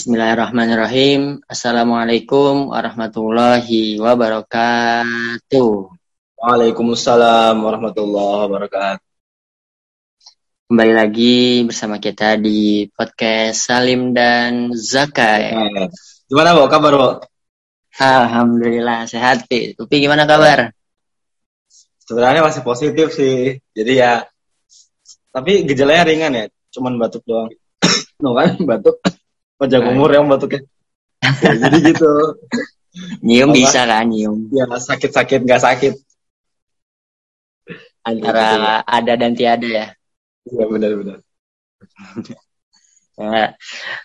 Bismillahirrahmanirrahim. Assalamualaikum warahmatullahi wabarakatuh. Waalaikumsalam warahmatullahi wabarakatuh. Kembali lagi bersama kita di podcast Salim dan Zakai. Gimana, Bo? Kabar, Bo? Alhamdulillah sehat, Pi. Upi gimana kabar? Sebenarnya masih positif sih. Jadi ya tapi gejalanya ringan ya, cuman batuk doang. no kan, batuk panjang umur yang batuknya. Ya, jadi gitu. Nyium bisa kan, nyium. Ya sakit-sakit nggak sakit. Antara ada dan tiada ya. Iya benar-benar. Ya,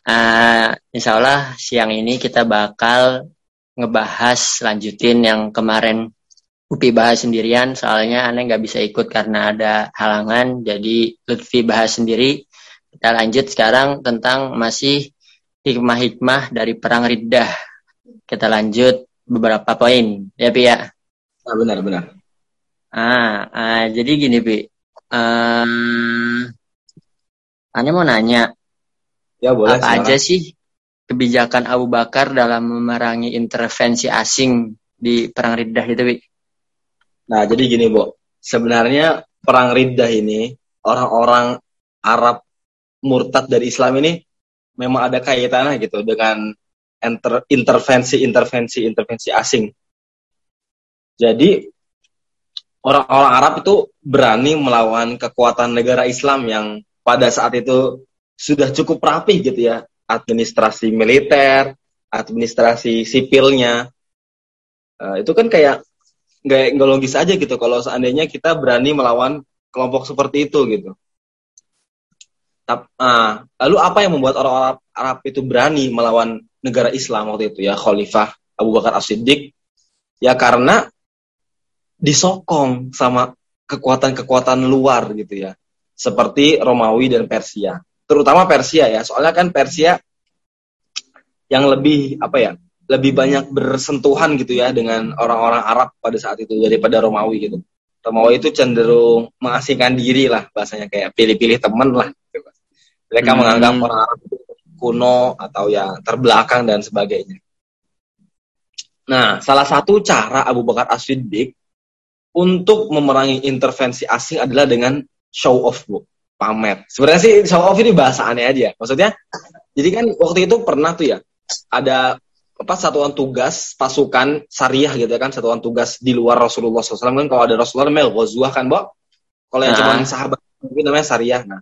uh, insya Allah siang ini kita bakal ngebahas lanjutin yang kemarin Upi bahas sendirian soalnya aneh nggak bisa ikut karena ada halangan jadi Lutfi bahas sendiri kita lanjut sekarang tentang masih hikmah-hikmah dari perang Riddah. Kita lanjut beberapa poin, ya Pi ya? Nah, benar, benar. Ah, ah jadi gini Pi. Um, Ane mau nanya. Ya boleh. Apa aja sih kebijakan Abu Bakar dalam memerangi intervensi asing di perang Riddah itu, Pi? Nah, jadi gini, Bu. Sebenarnya perang Riddah ini orang-orang Arab murtad dari Islam ini memang ada kaitannya gitu dengan intervensi intervensi intervensi asing. Jadi orang-orang Arab itu berani melawan kekuatan negara Islam yang pada saat itu sudah cukup rapih gitu ya, administrasi militer, administrasi sipilnya. Uh, itu kan kayak nggak logis aja gitu kalau seandainya kita berani melawan kelompok seperti itu gitu. Nah, lalu apa yang membuat orang-orang Arab itu berani melawan negara Islam waktu itu ya Khalifah Abu Bakar As-Siddiq? Ya karena disokong sama kekuatan-kekuatan luar gitu ya. Seperti Romawi dan Persia. Terutama Persia ya. Soalnya kan Persia yang lebih apa ya? Lebih banyak bersentuhan gitu ya dengan orang-orang Arab pada saat itu daripada Romawi gitu. Romawi itu cenderung mengasingkan diri lah bahasanya kayak pilih-pilih temen lah gitu. Mereka hmm. menganggap orang Arab kuno atau ya terbelakang dan sebagainya. Nah, salah satu cara Abu Bakar As-Siddiq untuk memerangi intervensi asing adalah dengan show off, Bu. Pamer. Sebenarnya sih show off ini bahasa aneh aja. Maksudnya, jadi kan waktu itu pernah tuh ya, ada apa satuan tugas pasukan syariah gitu ya kan satuan tugas di luar Rasulullah SAW kan kalau ada Rasulullah namanya Ghazwah kan Bo kalau yang nah. cuma sahabat mungkin namanya syariah nah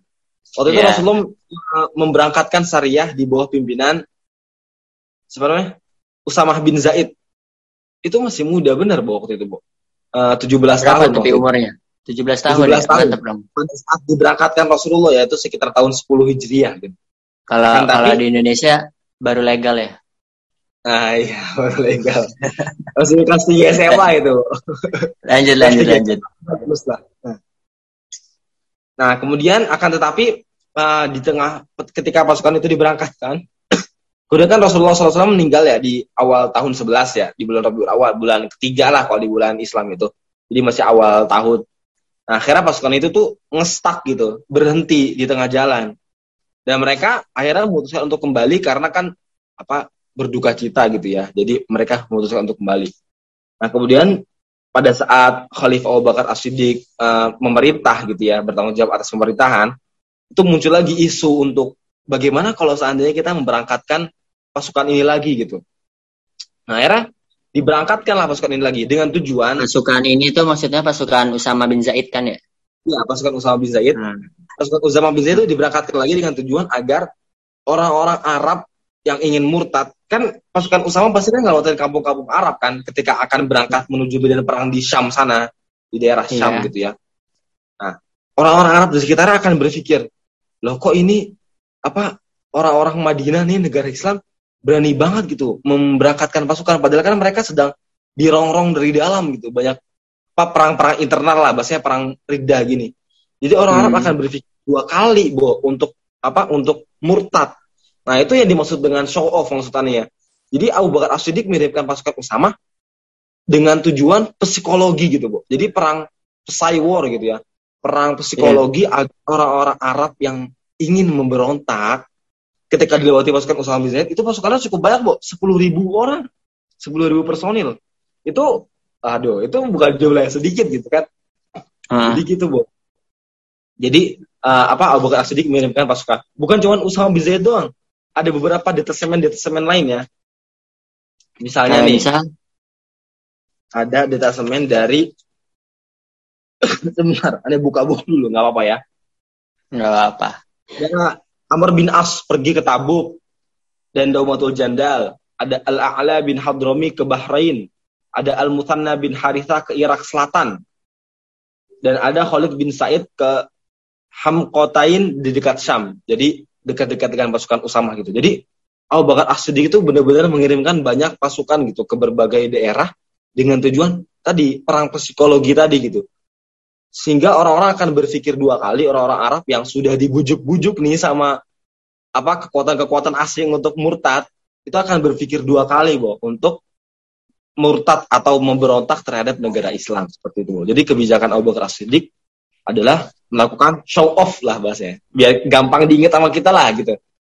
Waktu yeah. itu. Rasulullah uh, memberangkatkan syariah di bawah pimpinan sebenarnya Usamah bin Zaid. Itu masih muda benar bu waktu itu bu. Uh, 17 Berapa tahun tapi umurnya. 17 tahun 17 ya? tahun. Pada saat diberangkatkan Rasulullah ya itu sekitar tahun 10 Hijriah gitu. Kalau kan, kalau di Indonesia baru legal ya? Ah iya baru legal. Masih kasih SMA itu. lanjut lanjut lanjut. Nah, Nah, kemudian akan tetapi uh, di tengah ketika pasukan itu diberangkatkan, kemudian kan Rasulullah SAW meninggal ya di awal tahun 11 ya, di bulan Rabiul Awal, bulan ketiga lah kalau di bulan Islam itu. Jadi masih awal tahun. Nah, akhirnya pasukan itu tuh ngestak gitu, berhenti di tengah jalan. Dan mereka akhirnya memutuskan untuk kembali karena kan apa berduka cita gitu ya. Jadi mereka memutuskan untuk kembali. Nah, kemudian pada saat Khalifah Abu Bakar As-Siddiq uh, memerintah gitu ya, bertanggung jawab atas pemerintahan, itu muncul lagi isu untuk bagaimana kalau seandainya kita memberangkatkan pasukan ini lagi gitu. Nah, akhirnya diberangkatkanlah pasukan ini lagi dengan tujuan pasukan ini tuh maksudnya pasukan Usama bin Zaid kan ya? Iya, pasukan Usama bin Zaid. Hmm. Pasukan Usama bin Zaid itu diberangkatkan lagi dengan tujuan agar orang-orang Arab yang ingin murtad kan pasukan Usama pasti kan ngelawatin kampung-kampung Arab kan ketika akan berangkat menuju medan perang di Syam sana di daerah iya. Syam yeah. gitu ya. Nah orang-orang Arab di sekitar akan berpikir loh kok ini apa orang-orang Madinah nih negara Islam berani banget gitu memberangkatkan pasukan padahal kan mereka sedang dirongrong dari dalam gitu banyak apa perang-perang internal lah bahasanya perang ridha gini. Jadi orang hmm. Arab akan berpikir dua kali bo untuk apa untuk murtad Nah, itu yang dimaksud dengan show off maksudnya. Jadi Abu Bakar As-Siddiq miripkan pasukan Usama dengan tujuan psikologi gitu, Bu. Jadi perang psy war gitu ya. Perang psikologi yeah. orang-orang Arab yang ingin memberontak ketika dilewati pasukan Usama bin Zaid itu pasukannya cukup banyak, Bu. 10 ribu orang. 10 ribu personil. Itu, aduh, itu bukan jumlah yang sedikit gitu kan. Hmm. Jadi gitu, Bu. Jadi, uh, apa, Abu Bakar As-Siddiq mengirimkan pasukan. Bukan cuma Usama bin Zaid doang. Ada beberapa detasemen-detasemen lainnya. Misalnya nih, misal? ada detasemen dari sebentar, ada buka buku dulu, nggak apa-apa ya. Nggak apa-apa. Ya, Amr bin As pergi ke Tabuk dan Daumatul Jandal. Ada Al-A'la bin Hadrami ke Bahrain. Ada Al-Muthanna bin Haritha ke Irak Selatan. Dan ada Khalid bin Said ke Hamkotain di dekat Syam. Jadi dekat-dekat dengan pasukan Usama gitu. Jadi Abu Bakar As-Siddiq itu benar-benar mengirimkan banyak pasukan gitu ke berbagai daerah dengan tujuan tadi perang psikologi tadi gitu. Sehingga orang-orang akan berpikir dua kali orang-orang Arab yang sudah dibujuk-bujuk nih sama apa kekuatan-kekuatan asing untuk murtad itu akan berpikir dua kali boh untuk murtad atau memberontak terhadap negara Islam seperti itu. Jadi kebijakan Abu Bakar Siddiq adalah melakukan show off lah bahasanya. Biar gampang diingat sama kita lah gitu.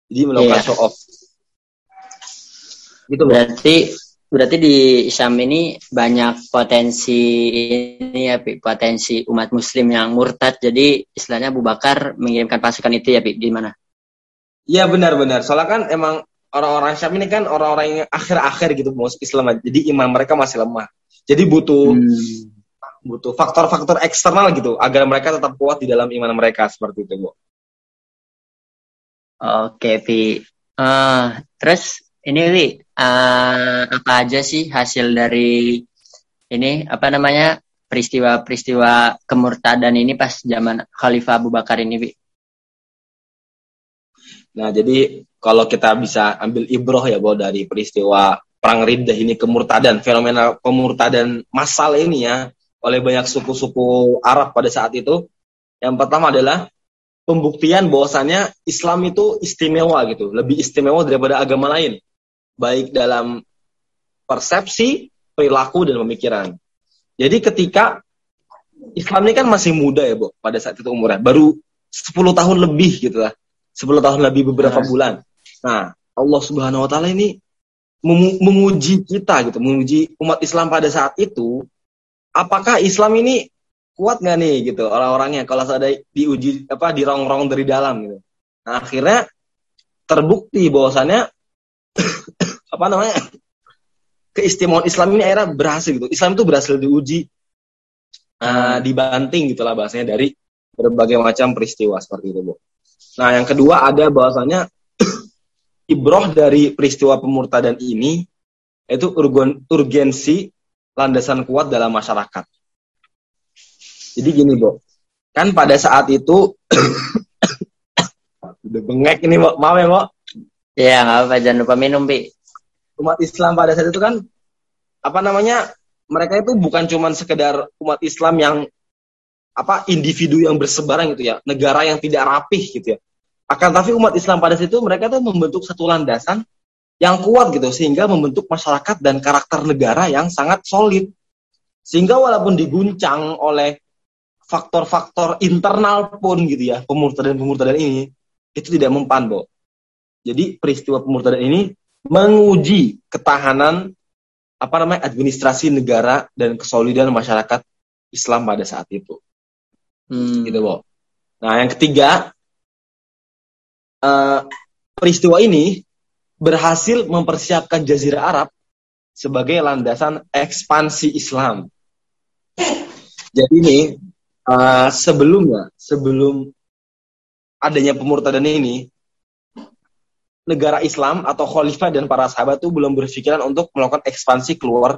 Jadi melakukan yeah. show off. Gitu Berarti berarti di Syam ini banyak potensi ini ya Pi, potensi umat muslim yang murtad jadi istilahnya Abu Bakar mengirimkan pasukan itu ya Pi, gimana? Iya benar-benar soalnya kan emang orang-orang Syam ini kan orang-orang yang akhir-akhir gitu mau Islam jadi iman mereka masih lemah jadi butuh hmm. Butuh faktor-faktor eksternal gitu agar mereka tetap kuat di dalam iman mereka seperti itu Bu. Oke Pi, uh, terus ini Li, uh, apa aja sih hasil dari ini apa namanya peristiwa-peristiwa kemurtadan ini pas zaman Khalifah Abu Bakar ini, Bi? Nah, jadi kalau kita bisa ambil ibroh ya, bahwa dari peristiwa perang Riddah ini kemurtadan, fenomena kemurtadan massal ini ya, oleh banyak suku-suku Arab pada saat itu. Yang pertama adalah pembuktian bahwasannya Islam itu istimewa gitu, lebih istimewa daripada agama lain baik dalam persepsi, perilaku, dan pemikiran. Jadi ketika Islam ini kan masih muda ya, Bu, pada saat itu umurnya. Baru 10 tahun lebih gitu lah. 10 tahun lebih beberapa nah. bulan. Nah, Allah Subhanahu wa taala ini menguji kita gitu, menguji umat Islam pada saat itu apakah Islam ini kuat nggak nih gitu orang-orangnya kalau ada diuji apa dirongrong dari dalam gitu. Nah, akhirnya terbukti bahwasannya apa namanya keistimewaan Islam ini akhirnya berhasil gitu. Islam itu berhasil diuji, uh, dibanting gitulah bahasanya dari berbagai macam peristiwa seperti itu, Bu. Nah, yang kedua ada bahwasanya ibroh dari peristiwa pemurtadan ini itu urgensi landasan kuat dalam masyarakat. Jadi gini, Bu. Kan pada saat itu udah bengek ini, Bu. Maaf ya, Bu. Iya, nggak apa-apa. Jangan lupa minum, Bi umat Islam pada saat itu kan apa namanya mereka itu bukan cuma sekedar umat Islam yang apa individu yang bersebaran gitu ya negara yang tidak rapih gitu ya akan tapi umat Islam pada saat itu mereka tuh membentuk satu landasan yang kuat gitu sehingga membentuk masyarakat dan karakter negara yang sangat solid sehingga walaupun diguncang oleh faktor-faktor internal pun gitu ya pemurtadan-pemurtadan ini itu tidak mempan, Bo. Jadi peristiwa pemurtadan ini menguji ketahanan apa namanya administrasi negara dan kesolidan masyarakat Islam pada saat itu. Hmm. Gitu, Bo. Nah, yang ketiga, uh, peristiwa ini berhasil mempersiapkan Jazirah Arab sebagai landasan ekspansi Islam. Jadi ini uh, sebelumnya, sebelum adanya pemurtadan ini, negara Islam atau khalifah dan para sahabat itu belum berpikiran untuk melakukan ekspansi keluar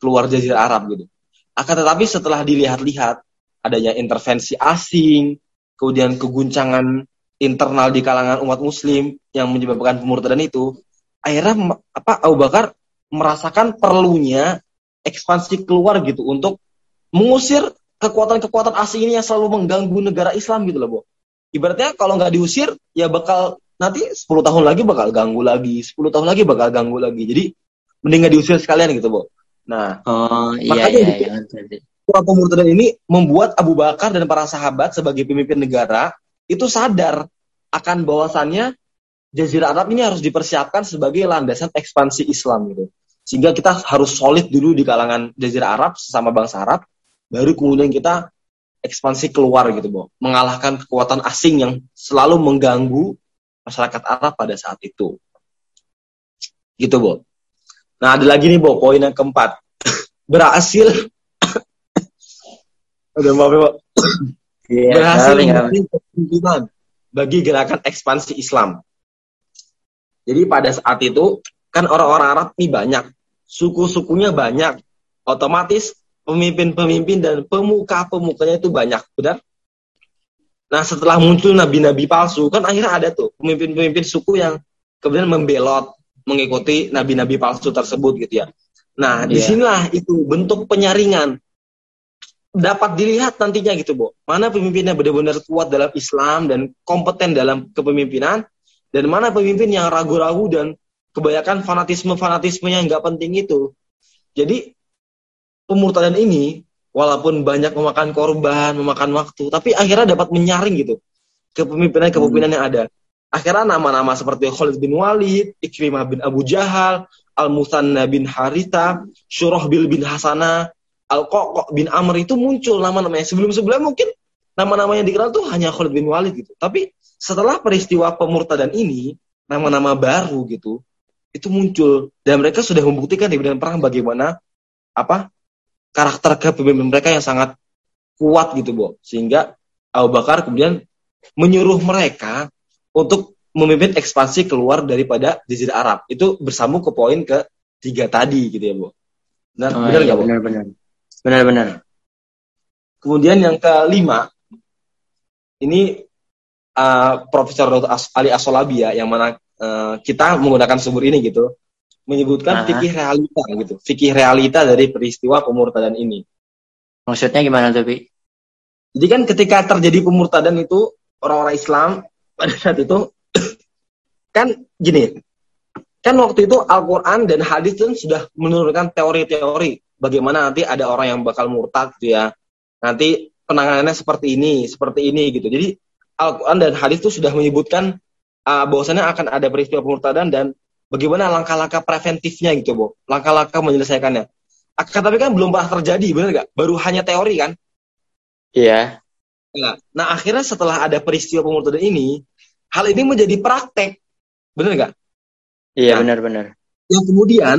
keluar jazirah Arab gitu. Akan tetapi setelah dilihat-lihat adanya intervensi asing, kemudian keguncangan internal di kalangan umat muslim yang menyebabkan pemurtadan itu, akhirnya apa Abu Bakar merasakan perlunya ekspansi keluar gitu untuk mengusir kekuatan-kekuatan asing ini yang selalu mengganggu negara Islam gitu loh, Bu. Ibaratnya kalau nggak diusir ya bakal nanti 10 tahun lagi bakal ganggu lagi, 10 tahun lagi bakal ganggu lagi. Jadi mending gak diusir sekalian gitu, Bu. Nah, oh, iya, makanya iya, iya, iya. pemurtadan ini membuat Abu Bakar dan para sahabat sebagai pemimpin negara itu sadar akan bahwasannya Jazirah Arab ini harus dipersiapkan sebagai landasan ekspansi Islam gitu. Sehingga kita harus solid dulu di kalangan Jazirah Arab sesama bangsa Arab, baru kemudian kita ekspansi keluar gitu, Bo. Mengalahkan kekuatan asing yang selalu mengganggu masyarakat Arab pada saat itu. Gitu, Bo. Nah, ada lagi nih, Bo, poin yang keempat. Berhasil Udah maaf, Bo. Iya, Berhasil kepemimpinan bagi gerakan ekspansi Islam. Jadi pada saat itu kan orang-orang Arab ini banyak, suku-sukunya banyak, otomatis pemimpin-pemimpin dan pemuka-pemukanya itu banyak, benar? Nah setelah muncul nabi-nabi palsu, kan akhirnya ada tuh pemimpin-pemimpin suku yang kemudian membelot mengikuti nabi-nabi palsu tersebut gitu ya. Nah, yeah. di sinilah itu bentuk penyaringan dapat dilihat nantinya gitu, Bu. Mana pemimpinnya benar-benar kuat dalam Islam dan kompeten dalam kepemimpinan dan mana pemimpin yang ragu-ragu dan kebanyakan fanatisme-fanatisme yang nggak penting itu. Jadi pemurtadan ini walaupun banyak memakan korban, memakan waktu, tapi akhirnya dapat menyaring gitu kepemimpinan-kepemimpinan yang ada. Akhirnya nama-nama seperti Khalid bin Walid, Ikrimah bin Abu Jahal, Al-Musanna bin Harita, Syurahbil bin Hasanah, Al-Qoq bin Amr itu muncul nama-namanya. Sebelum-sebelumnya mungkin nama-nama yang dikenal tuh hanya Khalid bin Walid gitu. Tapi setelah peristiwa pemurtadan ini, nama-nama baru gitu, itu muncul. Dan mereka sudah membuktikan di medan perang bagaimana apa karakter kepemimpinan mereka yang sangat kuat gitu, Bu. Sehingga Abu Bakar kemudian menyuruh mereka untuk memimpin ekspansi keluar daripada Jazirah Arab. Itu bersambung ke poin ke tiga tadi gitu ya, Bu. Nah, oh, benar iya, iya, Bu? Benar, benar. Benar-benar. Kemudian yang kelima, ini uh, Profesor Dr. Ali Asolabi ya, yang mana uh, kita menggunakan sumber ini gitu, menyebutkan fikih realita gitu, fikih realita dari peristiwa pemurtadan ini. Maksudnya gimana tuh, Bi? Jadi kan ketika terjadi pemurtadan itu orang-orang Islam pada saat itu kan gini, kan waktu itu Al-Quran dan hadis itu sudah menurunkan teori-teori bagaimana nanti ada orang yang bakal murtad gitu ya. Nanti penanganannya seperti ini, seperti ini gitu. Jadi Al-Quran dan hadis itu sudah menyebutkan uh, bahwasannya akan ada peristiwa pemurtadan dan bagaimana langkah-langkah preventifnya gitu, Bu. Langkah-langkah menyelesaikannya. Akan tapi kan belum pernah terjadi, benar nggak? Baru hanya teori kan? Iya. Nah, nah, akhirnya setelah ada peristiwa pemurtadan ini, hal ini menjadi praktek. Benar nggak? Iya, benar-benar. Nah, yang kemudian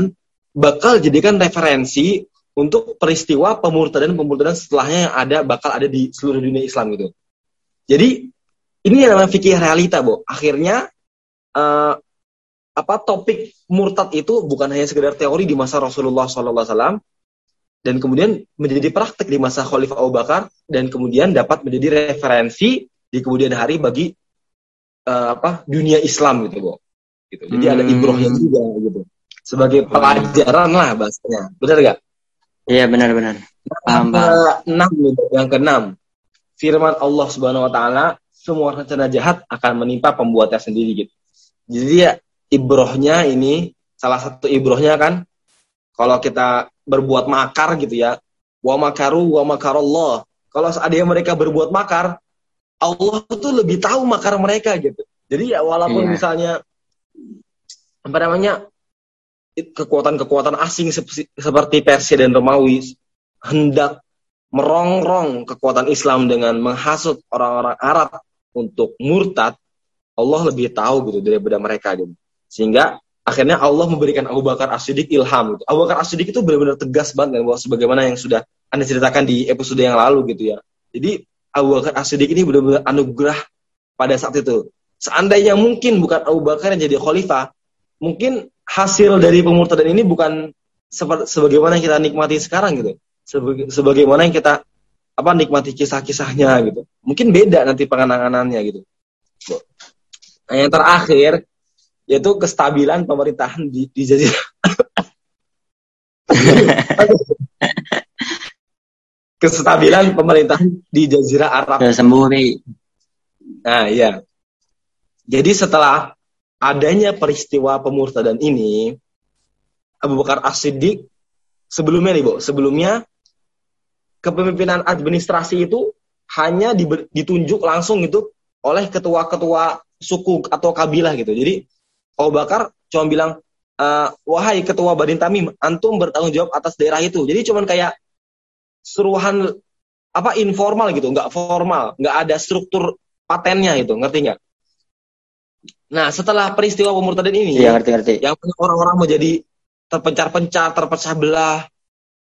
bakal jadikan referensi untuk peristiwa pemurtadan-pemurtadan setelahnya yang ada bakal ada di seluruh dunia Islam gitu. Jadi ini yang namanya fikih realita, Bu. Akhirnya uh, apa topik murtad itu bukan hanya sekedar teori di masa Rasulullah SAW dan kemudian menjadi praktek di masa Khalifah Abu Bakar dan kemudian dapat menjadi referensi di kemudian hari bagi uh, apa dunia Islam gitu, Bu. Gitu. Jadi hmm. ada ibrohnya juga gitu. Sebagai pelajaran lah bahasanya. Benar gak? Iya benar-benar. Enam yang keenam. Firman Allah Subhanahu Wa Taala, semua rencana jahat akan menimpa pembuatnya sendiri gitu. Jadi ya ibrohnya ini salah satu ibrohnya kan kalau kita berbuat makar gitu ya wa makaru wa makarallah kalau seandainya mereka berbuat makar Allah itu lebih tahu makar mereka gitu jadi ya walaupun iya. misalnya apa namanya kekuatan-kekuatan asing seperti Persia dan Romawi hendak merongrong kekuatan Islam dengan menghasut orang-orang Arab untuk murtad, Allah lebih tahu gitu daripada mereka gitu. Sehingga akhirnya Allah memberikan Abu Bakar As-Siddiq ilham gitu. Abu Bakar As-Siddiq itu benar-benar tegas banget kan bahwa sebagaimana yang sudah Anda ceritakan di episode yang lalu gitu ya. Jadi Abu Bakar As-Siddiq ini benar-benar anugerah pada saat itu. Seandainya mungkin bukan Abu Bakar yang jadi khalifah, mungkin hasil dari pemurtadan ini bukan seperti sebagaimana yang kita nikmati sekarang gitu. Sebaga, sebagaimana yang kita apa nikmati kisah-kisahnya gitu. Mungkin beda nanti penanganannya gitu. Nah, yang terakhir yaitu kestabilan pemerintahan di, di jazirah. kestabilan pemerintahan di jazirah Arab. sembuh Nah, iya. Jadi setelah adanya peristiwa pemurtadan ini, Abu Bakar As-Siddiq sebelumnya nih, Bu, sebelumnya kepemimpinan administrasi itu hanya ditunjuk langsung itu oleh ketua-ketua suku atau kabilah gitu. Jadi Abu Bakar cuma bilang, e, wahai ketua Badin Tamim, antum bertanggung jawab atas daerah itu. Jadi cuman kayak seruhan apa informal gitu, nggak formal, nggak ada struktur patennya gitu, ngerti nggak? Nah, setelah peristiwa pemurtadan ini, ya, ngerti, ngerti. yang orang-orang menjadi terpencar-pencar, terpecah belah,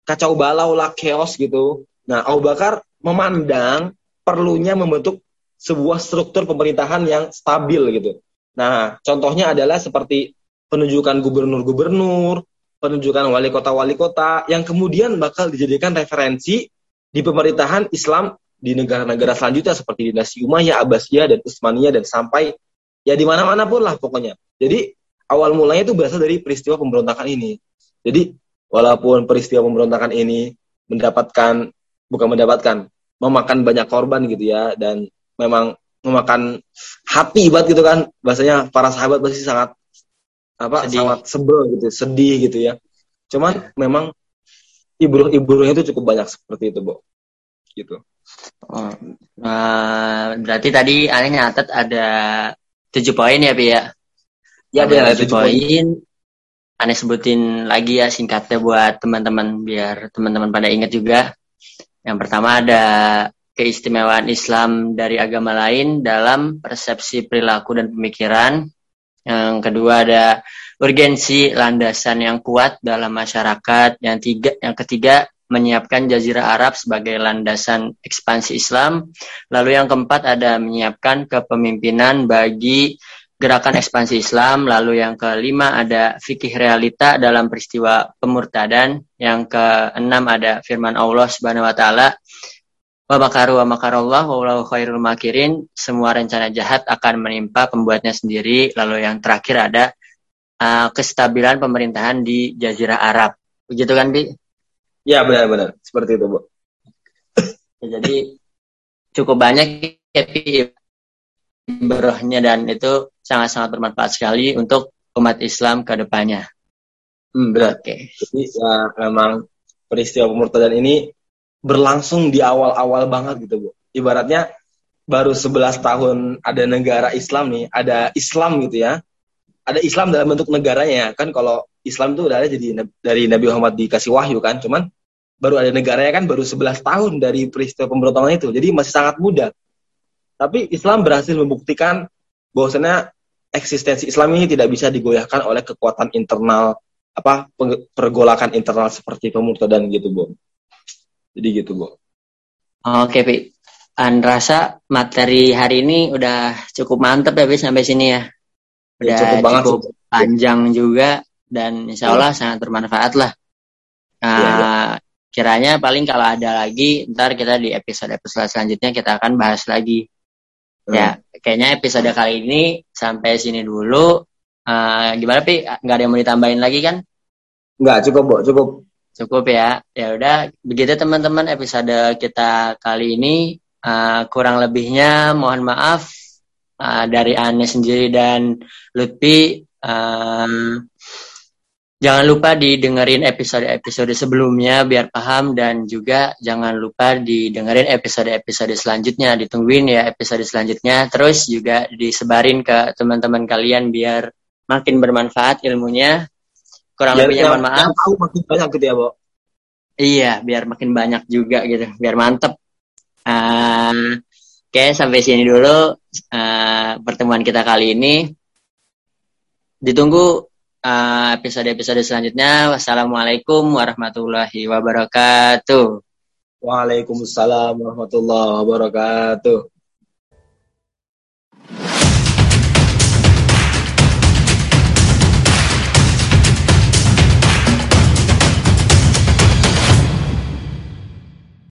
kacau balau lah, chaos gitu. Nah, Abu Bakar memandang perlunya membentuk sebuah struktur pemerintahan yang stabil gitu. Nah, contohnya adalah seperti penunjukan gubernur-gubernur, penunjukan wali kota-wali kota yang kemudian bakal dijadikan referensi di pemerintahan Islam di negara-negara selanjutnya seperti dinasti Umayyah, Abbasiyah dan Utsmaniyah dan sampai ya di mana-mana pun lah pokoknya. Jadi awal mulanya itu berasal dari peristiwa pemberontakan ini. Jadi walaupun peristiwa pemberontakan ini mendapatkan bukan mendapatkan memakan banyak korban gitu ya dan memang memakan hati banget gitu kan bahasanya para sahabat pasti sangat apa sedih. sangat sebel gitu sedih gitu ya cuman memang ibu-ibunya itu cukup banyak seperti itu bu gitu oh, uh, berarti tadi aneh nyatet ada tujuh poin ya Pi ya ya ada tujuh poin aneh sebutin lagi ya singkatnya buat teman-teman biar teman-teman pada ingat juga. Yang pertama ada keistimewaan Islam dari agama lain dalam persepsi perilaku dan pemikiran. Yang kedua ada urgensi landasan yang kuat dalam masyarakat. Yang tiga, yang ketiga menyiapkan Jazirah Arab sebagai landasan ekspansi Islam. Lalu yang keempat ada menyiapkan kepemimpinan bagi gerakan ekspansi Islam, lalu yang kelima ada fikih realita dalam peristiwa pemurtadan, yang keenam ada firman Allah Subhanahu wa taala wa makaru wa makarallah wa khairul makirin, semua rencana jahat akan menimpa pembuatnya sendiri, lalu yang terakhir ada uh, kestabilan pemerintahan di jazirah Arab. Begitu kan, Bi? Ya, benar-benar. Seperti itu, Bu. ya, jadi cukup banyak ya, Bi, ibrahnya dan itu sangat-sangat bermanfaat sekali untuk umat Islam ke depannya. Hmm, benar. Oke. Okay. Jadi ya memang peristiwa pemurtadan ini berlangsung di awal-awal banget gitu, Bu. Ibaratnya baru 11 tahun ada negara Islam nih, ada Islam gitu ya. Ada Islam dalam bentuk negaranya kan kalau Islam itu udah ada jadi dari Nabi Muhammad dikasih wahyu kan, cuman baru ada negaranya kan baru 11 tahun dari peristiwa pemberontakan itu. Jadi masih sangat muda. Tapi Islam berhasil membuktikan bahwasanya eksistensi Islam ini tidak bisa digoyahkan oleh kekuatan internal apa pergolakan internal seperti pemurtadan gitu, Bu. Jadi gitu, Bu. Oke, Pi. An rasa materi hari ini udah cukup mantep ya, Pi, sampai sini ya. Udah ya, cukup, banget, cukup panjang juga dan insya Allah ya. sangat bermanfaat lah. Nah, ya, ya. kiranya paling kalau ada lagi, ntar kita di episode-episode selanjutnya kita akan bahas lagi Ya, hmm. kayaknya episode kali ini sampai sini dulu. Uh, gimana pi? Nggak ada yang mau ditambahin lagi kan? Nggak cukup bu, cukup. Cukup ya. Ya udah, begitu teman-teman episode kita kali ini. Uh, kurang lebihnya mohon maaf uh, dari Ane sendiri dan Lutfi. Uh, Jangan lupa didengerin episode-episode sebelumnya biar paham dan juga jangan lupa didengerin episode-episode selanjutnya. Ditungguin ya episode selanjutnya. Terus juga disebarin ke teman-teman kalian biar makin bermanfaat ilmunya. Kurang biar lebihnya mohon maaf. tahu makin banyak gitu ya, Bo. Iya, biar makin banyak juga gitu. Biar mantep. Uh, Oke, okay, sampai sini dulu uh, pertemuan kita kali ini. Ditunggu episode-episode selanjutnya. Wassalamualaikum warahmatullahi wabarakatuh. Waalaikumsalam warahmatullahi wabarakatuh.